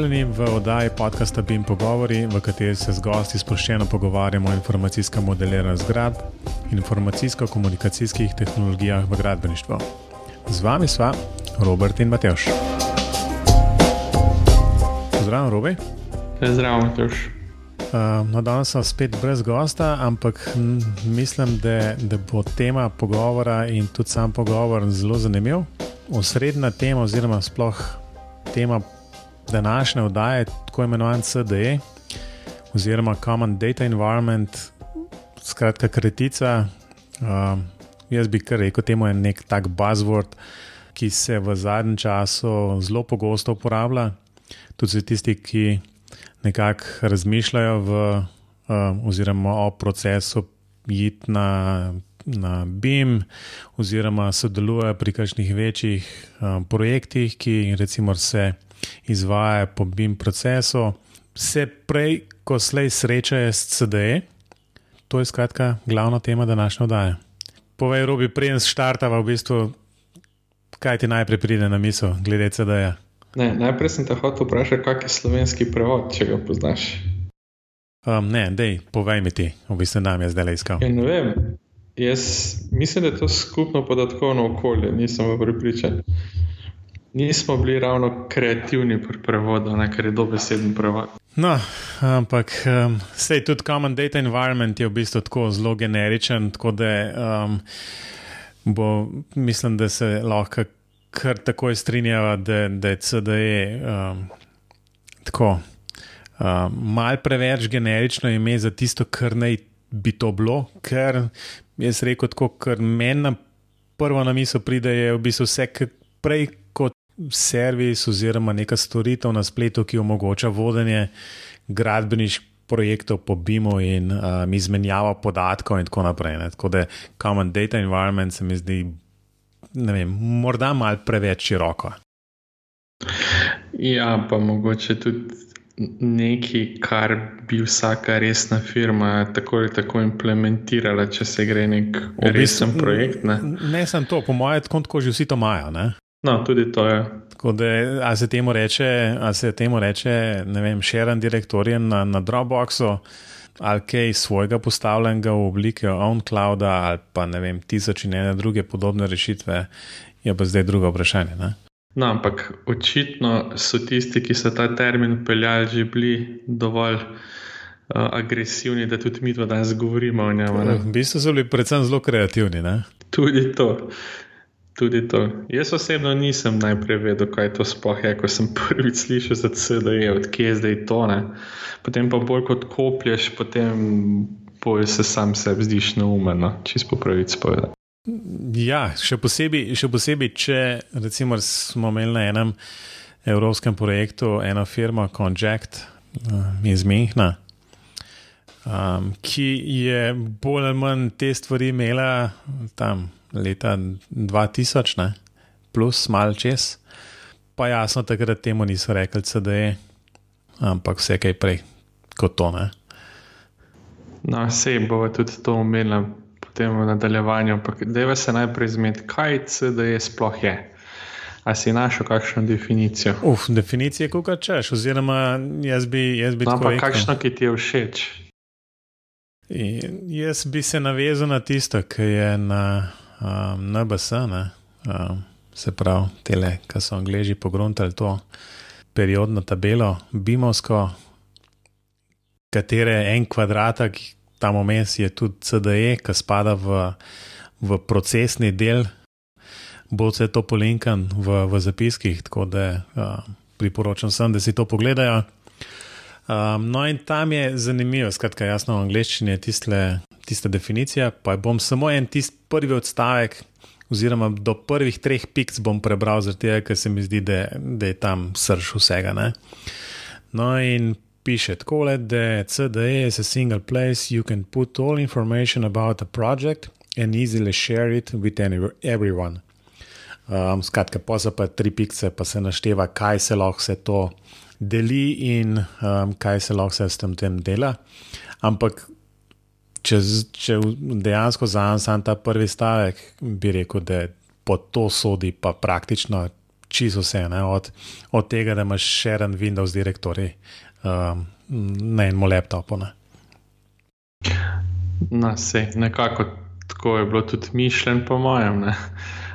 Pozdravljeni v oddaji podcasta BIM Pogovori, v kateri se z gosti sproščeno pogovarjamo o informacijskem modeliranju zgradb in informacijsko-komunikacijskih tehnologijah v gradbeništvu. Z vami sva Robert in Matejš. Pozdravljen, Robi. Zdravo, Matejš. Uh, no, danes sem spet brez gosta, ampak mislim, da, da bo tema pogovora in tudi sam pogovor zelo zanimiv. Osrednja tema, oziroma sploh tema današnje oddaje, tako imenovan CDE, oziroma Common Data Environment, skratka, kratica. Uh, jaz bi kar rekel, temu je nek tak buzzword, ki se v zadnjem času zelo pogosto uporablja. Tudi za tisti, ki nekako razmišljajo v, uh, oziroma o procesu iti na. Na BIM, oziroma sodelujejo pri kakšnih večjih um, projektih, ki recimo se izvaja po BIM procesu, se prej, ko slej srečajo s CDE. To je skratka glavna tema današnje oddaje. Povej, Robi, preden štartava, v bistvu, kaj ti najprej pride na misel, glede CDE? Ne, najprej sem te hotel vprašati, kak je slovenski prevod, če ga poznaš. Um, ne, dej, povej mi ti, v bistvu nam je zdaj le iskal. Ja, ne vem, jaz mislim, da je to skupno podatkovno okolje, nisem pripričan nismo bili ravno kreativni pri prevodu, ker je dobesedni prevod. No, ampak um, sej tudi Common Data Environment je v bistvu tako zelo generičen, tako da um, bo, mislim, da se lahko kar takoj strinjava, da, da je CDE um, tako um, mal preveč generično ime za tisto, kar naj bi to bilo, ker jaz rekel tako, ker meni na prvo na misel pride, je v bistvu vse, kar prej servis oziroma neka storitev na spletu, ki omogoča vodenje gradbeniških projektov po BIM-u in um, izmenjavo podatkov in tako naprej. Ne. Tako da Common Data Environment se mi zdi, ne vem, morda mal preveč široko. Ja, pa mogoče tudi nekaj, kar bi vsaka resna firma tako ali tako implementirala, če se gre nek resen projekt. Ne, ne sem to, po mojem, tako že vsi to imajo. No, tudi to je. Tako da, se temu reče, se temu reče, ne vem, šeren direktorij na, na Dropboxu ali kaj svojega postavljenega v obliki OwnClouda ali pa ne vem, tisoč in ene druge podobne rešitve, je pa zdaj drugo vprašanje. Ne? No, ampak očitno so tisti, ki so ta termin peljali, že bili dovolj uh, agresivni, da tudi mi danes govorimo o njem. V bistvu so bili predvsem zelo kreativni. Ne? Tudi to. Tudi to. Jaz osebno nisem najprej vedel, kaj to sploh je, ko sem prvič slišal za CDE, odkje je zdaj to. Ne? Potem pa bolj kot koplješ, potem se sam sebi zdiš neumno, čist po pravici povedati. Ja, še posebej, še posebej, če recimo smo imeli na enem evropskem projektu eno firmo, Conject uh, iz Mehna, um, ki je bolj ali manj te stvari imela tam leta 2000, ne? plus malo čez. Pa jasno, takrat temu niso rekli, da je, ampak vse kaj prej kot to. Ne? No, vse bo tudi to umela potem v nadaljevanju. Deva se najprej zmed, kaj CDE sploh je. A si našel kakšno definicijo? Uf, definicije, kako češ, oziroma jaz bi, jaz bi no, tako rekel. Kakšno, ki ti je všeč? In jaz bi se navezal na tisto, ki je na um, NBS, ne, um, se pravi, tele, ki so angliži pogruntali to periodno tabelo, Bimovsko, katere en kvadratek, tam vmes je tudi CDE, ki spada v, v procesni del. Bo vse to polinkan v, v zapiskih, tako da uh, priporočam vsem, da si to pogledajo. Um, no, in tam je zanimivo, skratka, jasno, v angleščini je tiste tista definicija, pa bom samo en tisti prvi odstavek, oziroma do prvih treh piks bom prebral, tega, ker se mi zdi, da, da je tam srč vsega. Ne? No, in piše tako, da CDE is a single place you can put all information about a project and easily share it with any, everyone. Um, skratka, so pa tri pikce, pa se našteva, kaj se lahko vse to deli in um, kaj se lahko vse s tem dela. Ampak če, če dejansko samo ta prvi stavek, bi rekel, da pod to sodi pa praktično čisto vse, od, od tega, da imaš še en Windows direktori um, na enem laptopu. Ne. Na vse, nekako tako je bilo tudi mišljen, po mojem. Ne.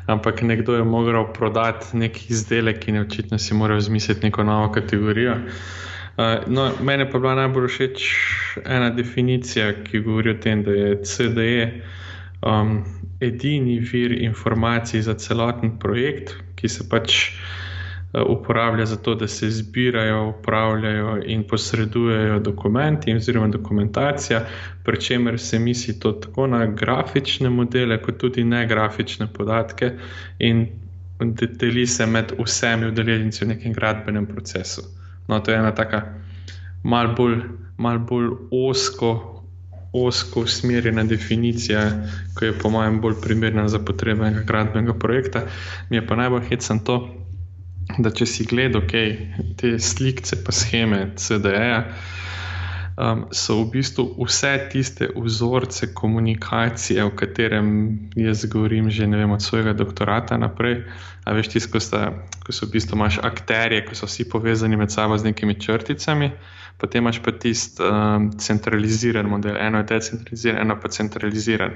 Ampak nekdo je moral prodati neki izdelek in očitno si moral izmisliti neko novo kategorijo. Uh, no, mene pa je bila najbolj všeč ena definicija, ki govori o tem, da je CDE um, edini vir informacij za celoten projekt, ki se pač uh, uporablja za to, da se zbirajo, upravljajo in posredujejo dokumenti oziroma dokumentacija, pri čemer se misli to tako na grafične modele, kot tudi ne grafične podatke deli se med vsemi udeleženci v nekem gradbenem procesu. No, to je ena taka mal bolj, mal bolj osko osko usmerjena definicija, ki je po mojem bolj primerna za potrebe enega gradbenega projekta. Mi je pa najbolj hecen to, da če si gledal okay, te slike, pa scheme CDE-ja. Um, so v bistvu vse tiste vzorce komunikacije, o katerem jaz govorim, že vem, od svojega doktorata naprej. A veš, tisto, ko, ko so v bistvu imaš akterje, ki so vsi povezani med sabo z nekimi črticami, potem imaš pa tisti um, centraliziran model, eno je decentraliziran, eno pa centraliziran.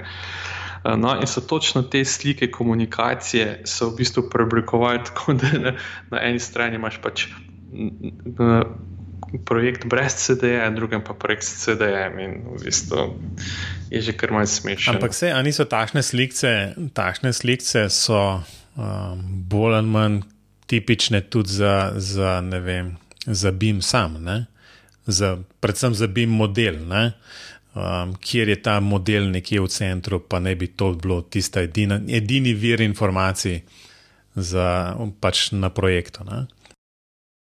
No, in so točno te slike komunikacije, so v bistvu preoblikovali tako, da na, na eni strani imaš pač. Projekt brez CD-ja, na drugem pa projekt s CD-jem, in v bistvu je že kar malce smešno. Ampak se, ali niso tašne slike, tašne slike so um, bolj ali manj tipične tudi za, za, vem, za BIM sam. Ne? za, predvsem za BIM model, um, kjer je ta model nekje v centru, pa ne bi to bilo tisti edini vir informacij za, pač na projektu. Ne?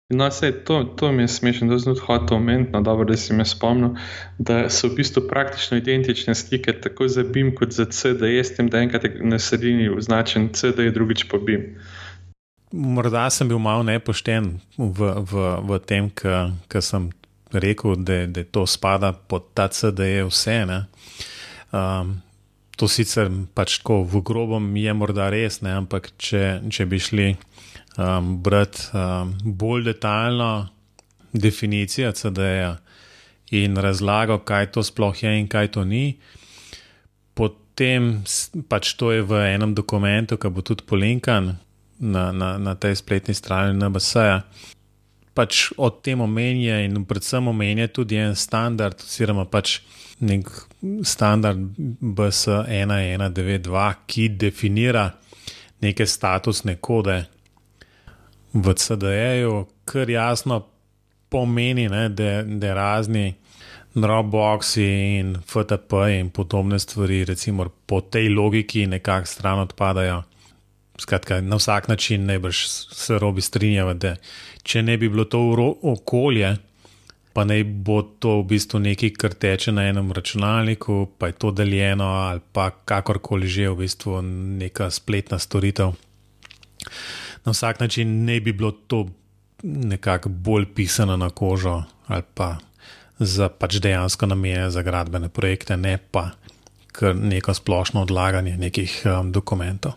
No, sej, to, to mi je smešno, da sem hotel omeniti, no, dobro, da si me spomnil, da so v bistvu praktično identične slike, tako za BIM kot za CDE, s tem, da enkrat je na sredini označen CDE, drugič pa BIM. Morda sem bil malo nepošten v, v, v tem, kar sem rekel, da, da to spada pod ta CD, vse. Um, to sicer pač tako v grobem je morda res, ne? ampak če, če bi šli um, brati um, bolj detaljno definicijo CD-ja in razlago, kaj to sploh je in kaj to ni. Potem pač to je v enem dokumentu, ki bo tudi polinkan na, na, na tej spletni strani NBS-a pač o tem omenja in predvsem omenja tudi en standard, oziroma pač nek standard BS1192, ki definira neke statusne kode v CDE-ju, kar jasno pomeni, ne, da, da razni. Dropboxi in FTP in podobne stvari, recimo po tej logiki, nekako stran odpadajo. Skratka, na vsak način najbrž se robi strinjava, da če ne bi bilo to okolje, pa naj bo to v bistvu nekaj, kar teče na enem računalniku, pa je to deljeno ali pa kakorkoli že v bistvu neka spletna storitev. Na vsak način ne bi bilo to nekako bolj pisano na kožo ali pa za pač dejansko namenjeno za gradbene projekte, ne pa kar neko splošno odlaganje nekih um, dokumentov.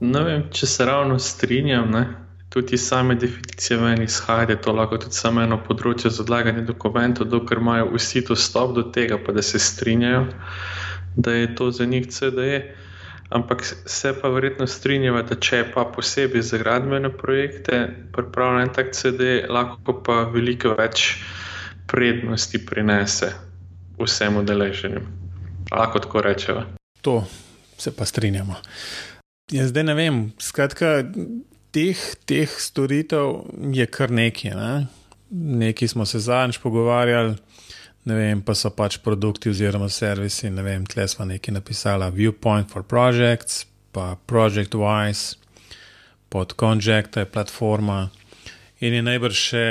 Ne vem, če se ravno strinjam. Ne? Tudi same definicije meni izhajajo, to lahko tudi samo eno področje za odlaganje dokumentov, dokler imajo vsi dostop do tega, pa da se strinjajo, da je to za njih CDE. Ampak se pa verjetno strinjava, da če je pa posebej za gradbene projekte pripravljen tak CD, lahko pa veliko več prednosti prinese vsem udeleženim. Lahko tako rečemo. To se pa strinjamo. Ja, zdaj ne vem, skratka, teh, teh storitev je kar nekaj. Ne? Nekaj smo se zadnjič pogovarjali, ne vem, pa so pač produkti oziroma servisi. Ne vem, tle smo nekaj napisali, Viewpoint for Projects, pa Project Wise, pod Conject je platforma in je najbrž še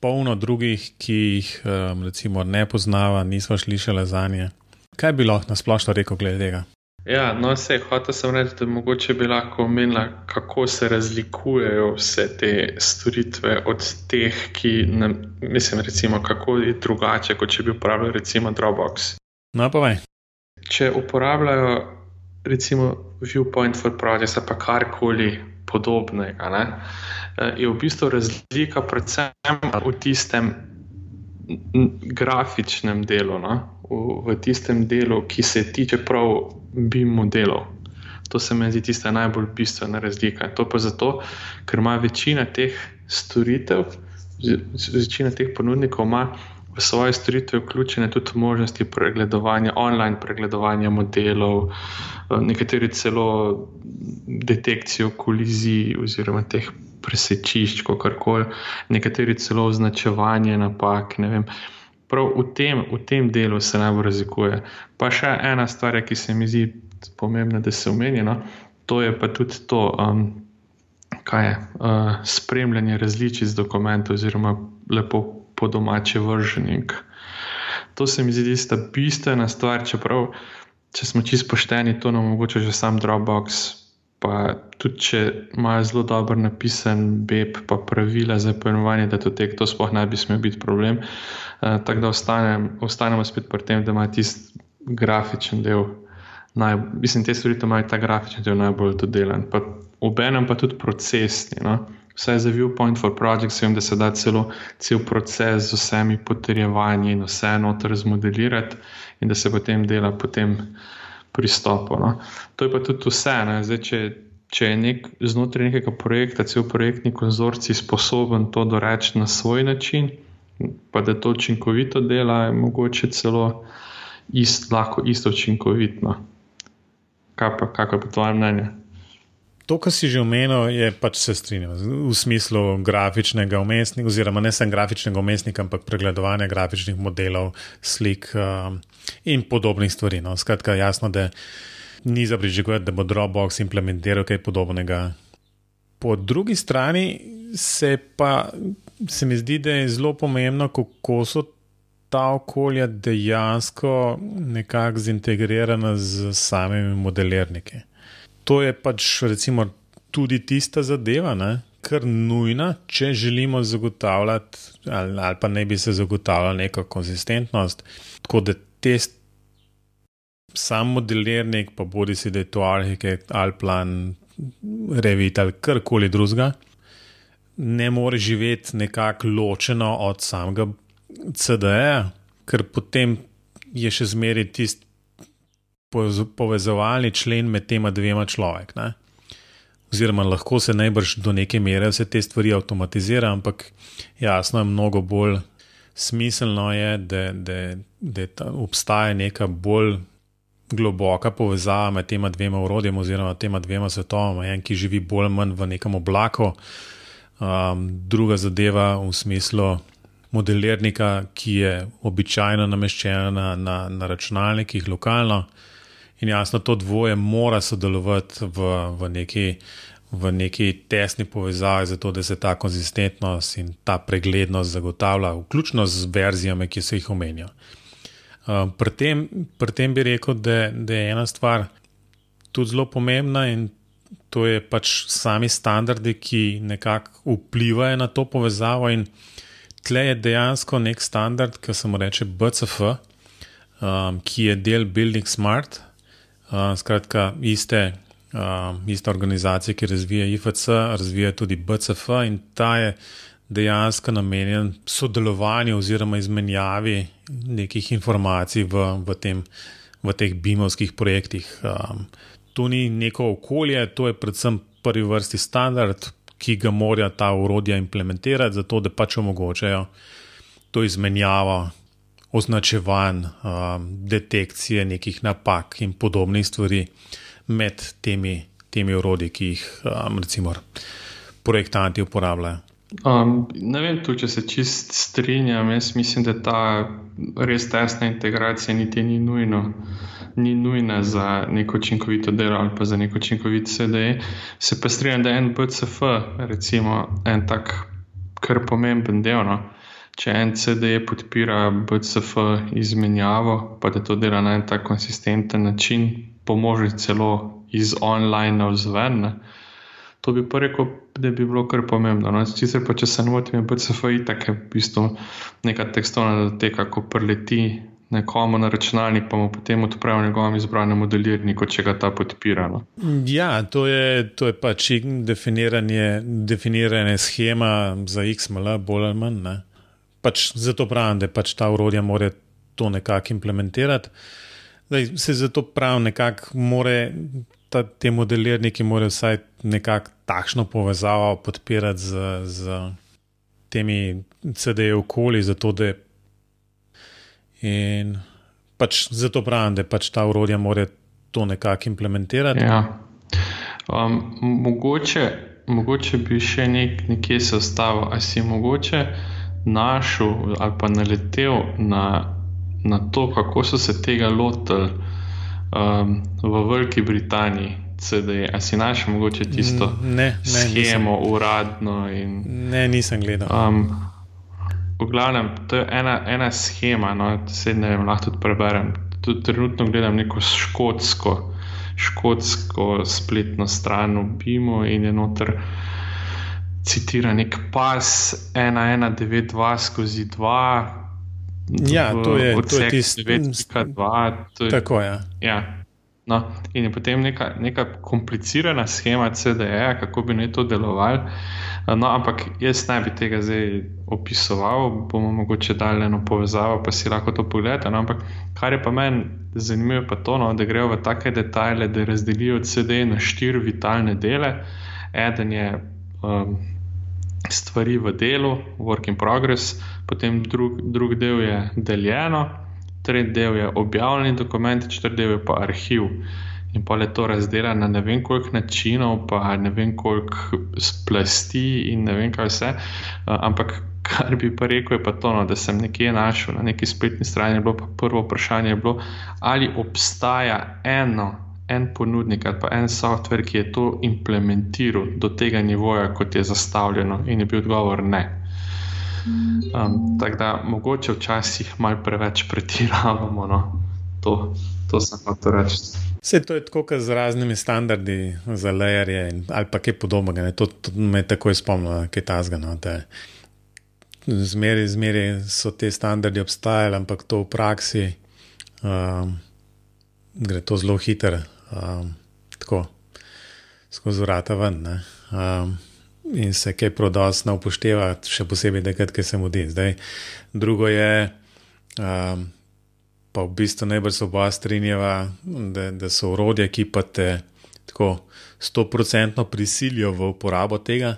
polno drugih, ki jih um, recimo ne poznava, nismo slišali za nje. Kaj bi lahko nasplošno rekel glede tega? Ja, no, vse, hotel sem reči, da mogoče bi lahko omenila, kako se razlikujejo vse te storitve od teh, ki, ne, mislim, recimo, kako je drugače, kot če bi uporabljali, recimo, Dropbox. No, pa vaj. Če uporabljajo, recimo, Viewpoint for Projects, pa karkoli podobnega. Ne? Je v bistvu razlika predvsem v tistem grafičnem delu, no? v, v tistem delu, ki se tiče prav BIM modelov. To se mi zdi tista najbolj bistvena razlika. To pa zato, ker ima večina teh storitev, večina teh ponudnikov ima v svoje storitve vključene tudi možnosti pregledovanja, online pregledovanja modelov, nekateri celo detekcijo kolizij oziroma teh presečišč, kako koli, nekateri celo označevanje napak. Prav v tem, v tem delu se najbolj razlikuje. Pa še ena stvar, ki se mi zdi pomembna, da se omeni, no? to je pa tudi to, um, kaj je uh, spremljanje različic dokumentov, oziroma lepo po domače vrženik. To se mi zdi sta bistvena stvar, čeprav, če smo čisto pošteni, to nam omogoča že sam Dropbox, pa tudi če imajo zelo dobro napisan BEP, pa pravila za pojmovanje, da to tek, to sploh ne bi smel biti problem. Uh, tako da ostanem, ostanemo spet pri tem, da ima tisti grafičen del, naj, mislim, te stvari imajo ta grafičen del najbolj dodelan, pa obenem pa tudi procesni. No? Vse za Viewpoint for Projects, vem, da se da celo cel proces z vsemi potrjevanji in vse noter zmodelirati, in da se potem dela potem pristopu. No. To je pa tudi vse. Zdaj, če, če je nek, znotraj nekega projekta, cel projektni konzorcij sposoben to doreči na svoj način, pa da to učinkovito dela, je mogoče celo ist, lahko isto učinkovito. Kaj pa, kako je pa tvoje mnenje? To, kar si že omenil, je pač se strinjal v smislu grafičnega umestnika, oziroma ne samo grafičnega umestnika, ampak pregledovanja grafičnih modelov, slik um, in podobnih stvari. No. Skratka, jasno, da ni za pričakovati, da bo Dropbox implementiral kaj podobnega. Po drugi strani se pa se mi zdi, da je zelo pomembno, kako so ta okolja dejansko nekako zintegrirana z samimi modelirniki to je pač recimo, tudi tista zadeva, ne, kar nujna, če želimo zagotavljati, ali, ali pa ne bi se zagotavljala neka konsistentnost. Tako da test, sam modelirnik, pa bodi si da je to arhitekt ali plan, revit ali karkoli drugega, ne more živeti nekako ločeno od samega CD-ja, ker potem je še zmeraj tisti povezovalni člen med tema dvema človek. Ne? Oziroma, lahko se najbrž do neke mere vse te stvari avtomatizira, ampak jasno je, mnogo bolj smiselno je, da, da, da obstaja neka bolj globoka povezava med tema dvema urodjema oziroma tema dvema svetovama. En, ki živi bolj ali manj v nekem oblaku, um, druga zadeva v smislu modelirnika, ki je običajno nameščena na, na, na računalnikih lokalno. In jasno, to dvoje mora sodelovati v, v, neki, v neki tesni povezavi, zato da se ta konzistentnost in ta preglednost zagotavlja, vključno z verzijami, ki se jih omenja. Uh, pri, tem, pri tem bi rekel, da, da je ena stvar tudi zelo pomembna in to je pač sami standardi, ki nekako vplivajo na to povezavo. In tle je dejansko nek standard, ki se mu reče BCF, um, ki je del Building Smart skratka, iste, uh, iste organizacije, ki razvija IFC, razvija tudi BCF in ta je dejansko namenjen sodelovanju oziroma izmenjavi nekih informacij v, v, tem, v teh bimovskih projektih. Um, to ni neko okolje, to je predvsem prvi vrsti standard, ki ga morajo ta urodja implementirati, zato da pač omogočajo to izmenjavo označevanj, um, detekcije nekih napak in podobnih stvari med temi, temi urodji, ki jih um, recimo projektanti uporabljajo. Um, ne vem, tu, če se čist strinjam. Jaz mislim, da ta res tesna integracija niti ni nujna. Ni nujna za neko učinkovito delo ali pa za neko učinkovit CD. Se pa strinjam, da je en BCF, recimo, en tak kar pomemben del. No? če en CD podpira BCF izmenjavo, pa da to dela na en tak konsistenten način, pomože celo iz online navzven. To bi pa rekel, da bi bilo kar pomembno. No? Sicer pa, če se ne motim, je BCF itak je v bistvu neka tekstovna dateka, ko preleti nekomu na računalnik, pa mu potem odpre v njegovem izbranem modelirniku, če ga ta podpira. No. Ja, to je, to je pač definiranje, definiranje schema za XML, bolj ali manj. Ne. Pač zato pravim, da pač ta urodja mora to nekako implementirati. Zdaj, se zato pravim, nekako more. Ta, te modelirniki morajo vsaj nekako takšno povezavo podpirati z, z temi CD-ji okoli, zato da In pač zato pravim, da pač ta urodja mora to nekako implementirati. Ja. Um, mogoče, mogoče bi še nek, nekje se ostavil, ali si mogoče našel ali pa naletel na, na to, kako so se tega lotili um, v Veliki Britaniji. CD, a si našel mogoče tisto ne, ne, schemo, nisem. uradno? In, ne, nisem gledal. Um, v glavnem, to je ena, ena schema, no, se ne vem, lahko tudi preberem. Tudi trenutno gledam neko škotsko, škotsko spletno stran v Bimu in je noter citira nek pas 1192 skozi 2. Ja, to je, to je tisto, kar je 9.2. Tako je. Ja. ja. No, in je potem neka, neka komplicirana schema CDE, kako bi naj to delovalo. No, ampak jaz ne bi tega zdaj opisoval, bomo mogoče dali eno povezavo, pa si lahko to pogledate. No, ampak kar je pa meni zanimivo, pa to, no, da grejo v take detajle, da razdelijo CD na štiri vitalne dele. Eden je um, stvari v delu, work in progress, potem drug, drug del je deljeno, tretji del je objavljeni dokument, četrti del je pa arhiv in pa je to razdeljeno na ne vem koliko načinov, pa ne vem koliko splasti in ne vem kaj vse. Uh, ampak kar bi pa rekel, je pa to, no, da sem nekje našel na neki spletni strani. Bilo, prvo vprašanje je bilo, ali obstaja eno. En ponudnik ali pa en softver, ki je to implementiral do tega nivoja, kot je zastavljeno, in je bil odgovor ne. Um, tako da mogoče včasih malo preveč pretiravamo, no? to, to sem pa to reči. Vse to je tako, kot z raznimi standardi za lejerje ali pa kaj podobnega. To, to me takoj spomnilo, kaj ta zgano. Zmeri, zmeri so te standardi obstajali, ampak to v praksi um, gre to zelo hitro, um, tako skozi vrata ven. Um, in se kaj prodosno upošteva, še posebej, da kaj se mudi. Zdaj, drugo je. Um, pa v bistvu najbolj se oba strinjava, da, da so urodja, ki pa te tako stoprocentno prisilijo v uporabo tega,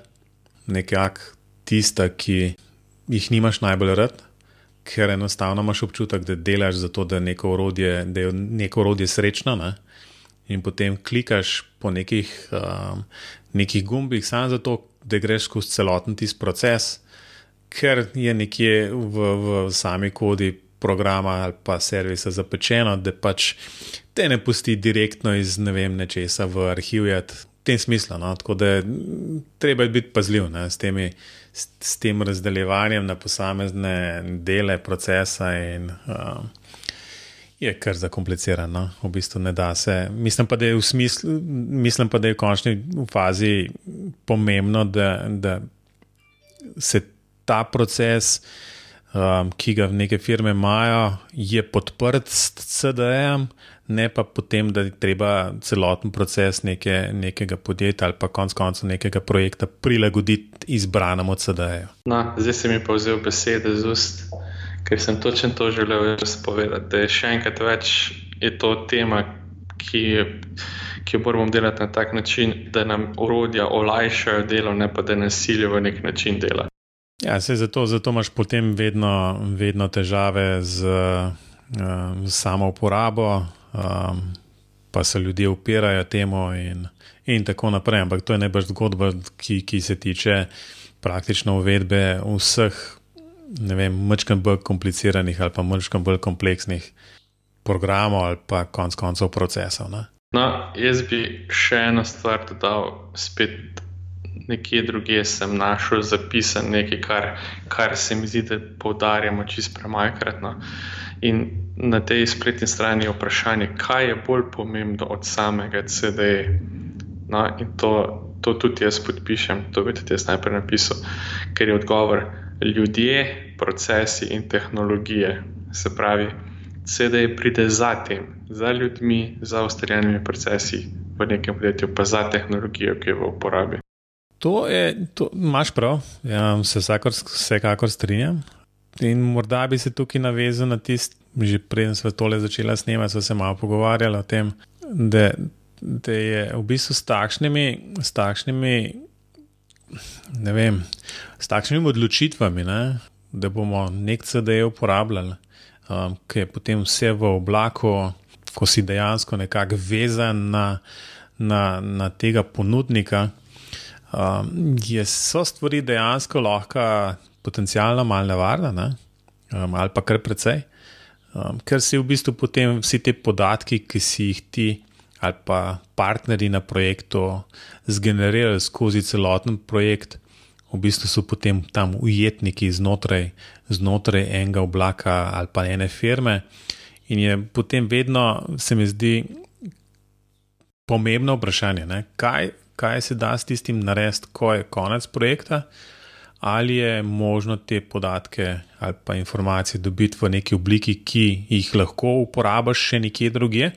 nekako tista, ki jih nimaš najbolj rad, ker enostavno imaš občutek, da delaš za to, da, neko urodje, da je neko urodje srečno. Ne? In potem klikaš po nekih, um, nekih gumbih, samo zato, da greš skozi celoten tisti proces, ker je nekje v, v sami kodi programa ali pa servisa zapečeno, da pač te ne pusti direktno iz ne vem nečesa v arhivjat. V tem smislu, no? tako da je treba biti pazljiv ne? s, temi, s, s tem razdeljevanjem na posamezne dele procesa, in uh, je kar zakomplicirano. V bistvu ne da se. Mislim pa, da je v, smislu, mislim pa, da je v končni fazi pomembno, da, da se ta proces um, ki ga neke firme imajo, je podprt s CD-jem, ne pa potem, da je treba celoten proces neke, nekega podjetja ali pa konec koncev nekega projekta prilagoditi izbranemu CD-ju. Zdaj si mi pa vzel besede z ust, ker sem točno to želel povedati. Da je še enkrat več je to tema, ki. Ki jo moramo delati na tak način, da nam urodja olajšajo delo, ne pa da nas silijo v nek način dela. Ja, se zato, zato imaš potem vedno, vedno težave z, uh, z samo uporabo, um, pa se ljudje upirajo temu, in, in tako naprej. Ampak to je najbrž zgodba, ki, ki se tiče praktično uvedbe vseh, ne vem, mečkam bolj kompliciranih ali pa mečkam bolj kompleksnih programov ali pa konc koncev procesov. Ne? No, jaz bi še eno stvar dodal, spet nekje drugje sem našel zapisan nekaj, kar, kar se mi zdi, da poudarjamo čist premajkrat. No. In na tej spletni strani je vprašanje, kaj je bolj pomembno od samega CD-ja. No, in to, to tudi jaz podpišem, to bi tudi jaz najprej napisal, ker je odgovor ljudje, procesi in tehnologije. Se pravi, CD pride za tem, za ljudmi, za ustaljenimi procesi v nekem podjetju, pa za tehnologijo, ki je v uporabi. To je, to imaš prav, ja, se vsakor, vsekakor strinjam. In morda bi se tukaj navezal na tisto, že preden smo tole začeli snemati, smo se malo pogovarjali o tem, da, da je v bistvu s takšnimi, s takšnimi, ne vem, s takšnimi odločitvami, ne, da bomo nek CD uporabljali, um, ki je potem vse v oblaku, ko si dejansko nekako vezan na, na, na tega ponudnika. Um, je, so stvari dejansko lahko potencialno malo nevarne, ne? um, ali pa kar precej, um, ker si v bistvu potem vsi te podatki, ki si jih ti ali pa partnerji na projektu zgenerirali skozi celoten projekt, v bistvu so potem tam ujetniki znotraj, znotraj enega oblaka ali pa ene firme. In je potem vedno, se mi zdi, pomembno vprašanje, kaj, kaj se da s tistim narediti, ko je konec projekta ali je možno te podatke ali pa informacije dobiti v neki obliki, ki jih lahko uporabiš še nekje drugje,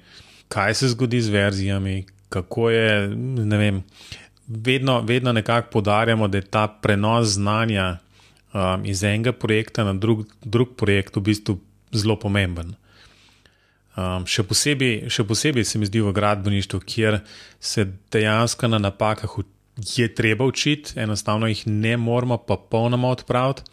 kaj se zgodi z verzijami, kako je. Vem, vedno, vedno nekako podarjamo, da je ta prenos znanja um, iz enega projekta na drug, drug projekt v bistvu zelo pomemben. Um, še, posebej, še posebej se mi zdi v gradbeništvu, kjer se dejansko na napakah je treba učiti, enostavno jih ne moramo pa polnoma odpraviti.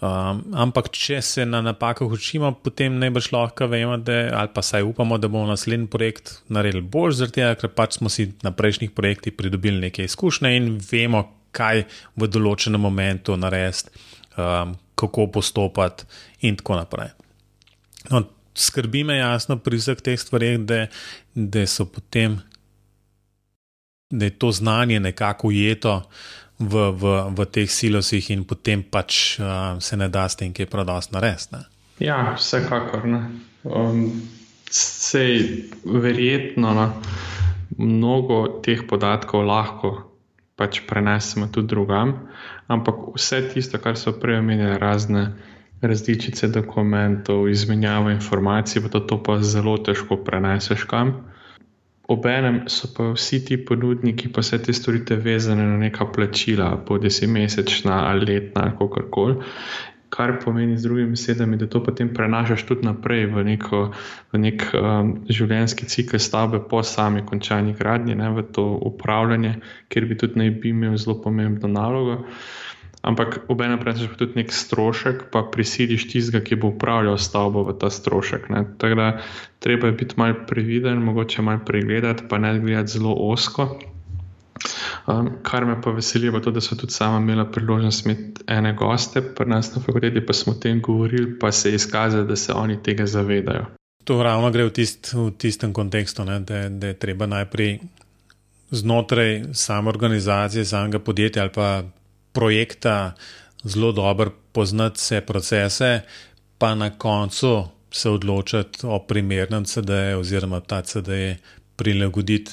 Um, ampak, če se na napakah učimo, potem najbrž lahko vemo, da, ali pa saj upamo, da bomo naslednji projekt naredili bolj, zaradi tega, ker pač smo si na prejšnjih projektih pridobili nekaj izkušnje in vemo, kaj v določenem momentu narediti, um, kako postopati, in tako naprej. No, skrbi me jasno pri vseh teh stvareh, da, da so potem da je to znanje nekako ujeto v, v, v teh silosih, in potem pač uh, se ne da s tem, ki je prodost narediti. Ja, vsekakor. Um, sej, verjetno no, mnogo teh podatkov lahko pač prenesemo tudi drugam, ampak vse tisto, kar so prej omenili, razne različice dokumentov, izmenjava informacij, pa to, to pa zelo težko preneseš kam. Obenem so pa vsi ti ponudniki, pa vse te storitve vezane na neka plačila, bodi si mesečna ali letna ali kako koli. Kar pomeni z drugimi besedami, da to potem prenašaš tudi naprej v, neko, v nek um, življenjski cikl stavbe po sami končani gradnji, ne, v to upravljanje, ker bi tudi naj bi imel zelo pomembno nalogo. Uh, Ampak obenem prejmeš tudi nek strošek, pa prisiliš tistega, ki bo upravljal stavbo v ta strošek. Tako da treba je biti malo previden, mogoče malo pregledati, pa ne gledati zelo osko. Um, kar me pa veseli, je to, da so tudi sama imela priložnost imeti ene goste, pri nas na fakulteti pa smo o tem govorili, pa se je izkazalo, da se oni tega zavedajo. To ravno gre v, tist, v tistem kontekstu, ne, da, da je treba najprej znotraj same organizacije, samega podjetja ali pa projekta zelo dobro poznati vse procese, pa na koncu se odločiti o primernem CD-ju, oziroma ta CD prilagoditi.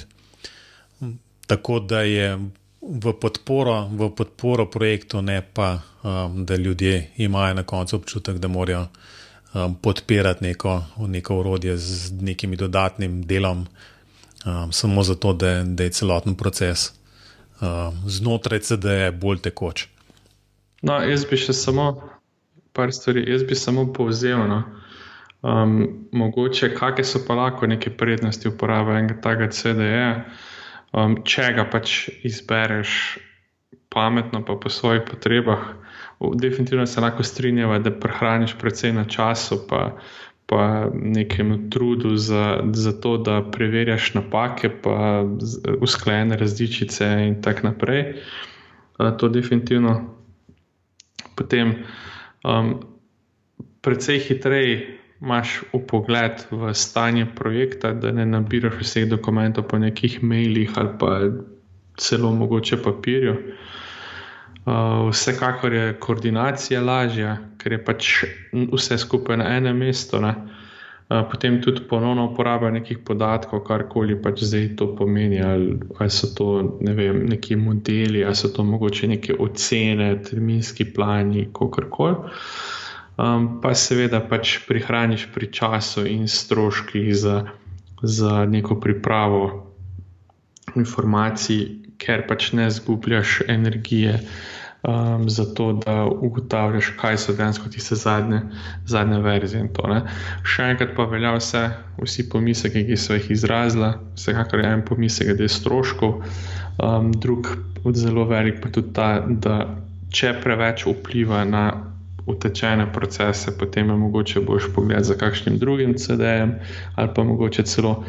Tako, da je v podporo, v podporo projektu, ne pa um, da ljudje imajo na koncu občutek, da morajo um, podpirati neko, neko urodje z nekim dodatnim delom, um, samo zato, da, da je celoten proces uh, znotraj CD-ja bolj tekoč. No, jaz bi še samo par stvari, jaz bi samo povzel. No. Um, mogoče, kakšne so pa lahko neke prednosti uporabe enega takega CD-ja, um, če ga pač izbereš pametno, pa po svojih potrebah. Definitivno se lahko strinjava, da prehraniš precej na času, pa pa nekem trudu za, za to, da preverjaš napake, pa usklajene različice in tako naprej. To definitivno. Potem, um, precej hitreje imaš upogled v stanje projekta, da ne nabiraš vseh dokumentov po nekih mailih ali pa celo mogoče papirju. Uh, vsekakor je koordinacija lažja, ker je pač vse skupaj na enem mestu. Ne? Uh, potem tudi ponovno uporaba nekih podatkov, karkoli pač zdaj to pomeni, ali, ali so to ne vem, neki modeli, ali so to mogoče neke ocene, terminski plani, kako koli. um, pa seveda pač prihraniš pri času in stroških za, za neko pripravo informacij, ker pač ne zgubljaš energije um, za to, da ugotavljaš, kaj so dejansko tiste zadnje, zadnje verzije. To, Še enkrat pa velja vse, vsi pomisleki, ki so jih izrazila, vsekakor je en pomislek glede stroškov, um, drug zelo velik pa tudi ta, da če preveč vpliva na utečene procese, potem je mogoče boš pogled za kakšnim drugim CD-jem ali pa mogoče celo.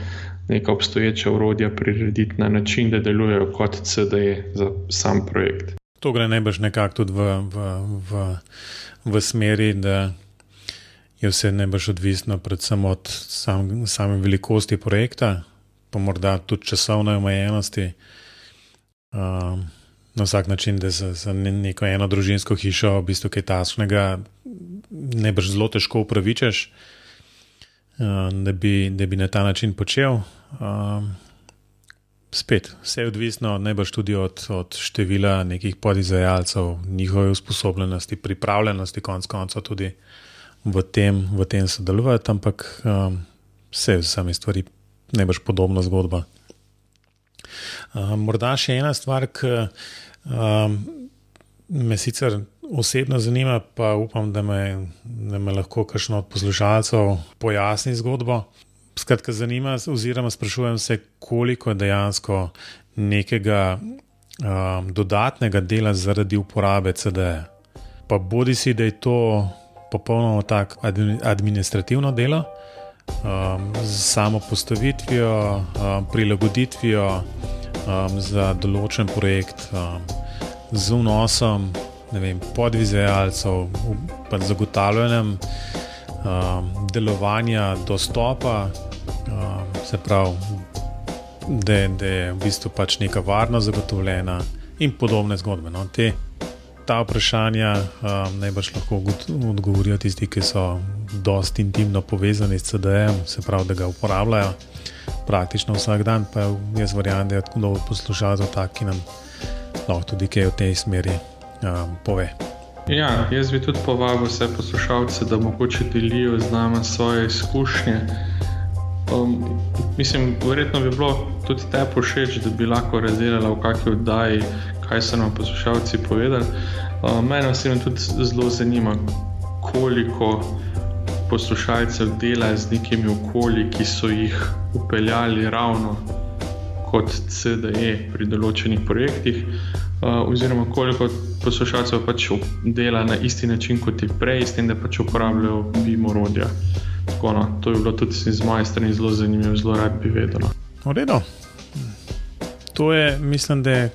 Neka obstoječa urodja prirediti na način, da delujejo kot CD za sam projekt. To gre najbrž nekako tudi v, v, v, v smeri, da je vse najbrž odvisno predvsem od sam, same velikosti projekta, pa morda tudi časovne omejenosti. Um, na vsak način, da za, za neko eno družinsko hišo, v bistvu kaj tasnega, najbrž zelo težko upravičeš, um, da, da bi na ta način počel. Um, Spet, vse je odvisno najbrž tudi od, od števila nekih podizvajalcev, njihove usposobljenosti, pripravljenosti, konc koncev tudi v tem, v tem sodelovati, ampak um, vse je z vsemi stvari najbrž podobna zgodba. Um, morda še ena stvar, ki um, me sicer osebno zanima, pa upam, da me, da me lahko kakšno od poslušalcev pojasni zgodbo. Skratka, zanima se, oziroma sprašujem se, koliko je dejansko nekega um, dodatnega dela zaradi uporabe CD-ja. Pa bodi si, da je to popolnoma tako administrativno delo, um, z samo postavitvijo, um, prilagoditvijo um, za določen projekt, um, z vnosom podvizajalcev, pa zagotavljanjem um, delovanja, dostopa se pravi, da, je v bistvu pač neka varnost zagotovljena in podobne zgodbe. No. Te, ta vprašanja um, najbrž lahko odgovorijo tisti, ki so dosti intimno povezani s CD-jem, se pravi, da ga uporabljajo praktično vsak dan, pa jaz verjamem, da je tako dolgo poslušalcev tak, ki nam lahko tudi kaj v tej smeri um, pove. Ja, jaz bi tudi povabil vse poslušalce, da mogoče delijo z nami svoje izkušnje. Um, mislim, verjetno bi bilo tudi te pošeč, da bi lahko razdelila v kakšni oddaji, kaj so nam poslušalci povedali. Um, mene osebno tudi zelo zanima, koliko poslušalcev dela z nekimi okolji, ki so jih upeljali ravno kot CDE pri določenih projektih, uh, oziroma koliko poslušalcev pač dela na isti način kot je prej, s tem, da pač uporabljajo BIM orodja. Tako, no, to je bilo tudi z moje strani zelo zanimivo, zelo rad bi vedel. No. V redu. To je, mislim, da je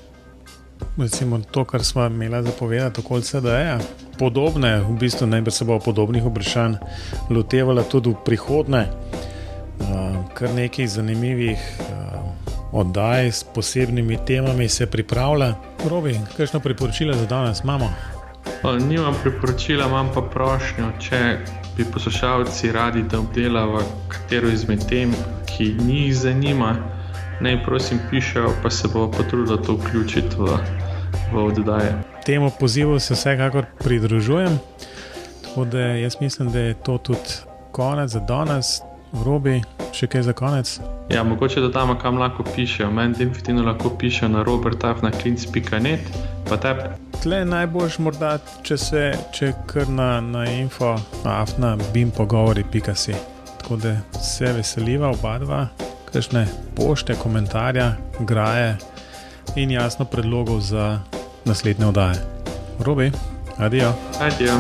recimo, to, kar smo imeli za povedati, okoli CD-ja. Podobne, v bistvu najbrž se bo podobnih vprašanj lotevala tudi v prihodnje. Uh, kar nekaj zanimivih uh, oddaj s posebnimi temami se pripravlja. Robi, kakšno priporočilo za danes imamo? Nimam priporočila, imam pa prošnjo, če bi poslušalci radi, da obdelava katero izmed tem, ki njih zanima, naj prosim pišejo, pa se bo potrudila to vključiti v, v oddaje. Temu pozivu se vsekakor pridružujem. Tako da jaz mislim, da je to tudi konec za danes, v robi, še kaj za konec. Ja, mogoče da tam, kam lahko pišejo. Meni definitivno lahko pišejo na robertafnaklinc.net, pa tebi tle najboljš, morda, če se če kar na, na info, afna, bim pogovori, pika si. Tako da se veseliva oba dva, kakšne pošte, komentarje, graje in jasno predlogov za naslednje oddaje. Robi, adijo. Adijo.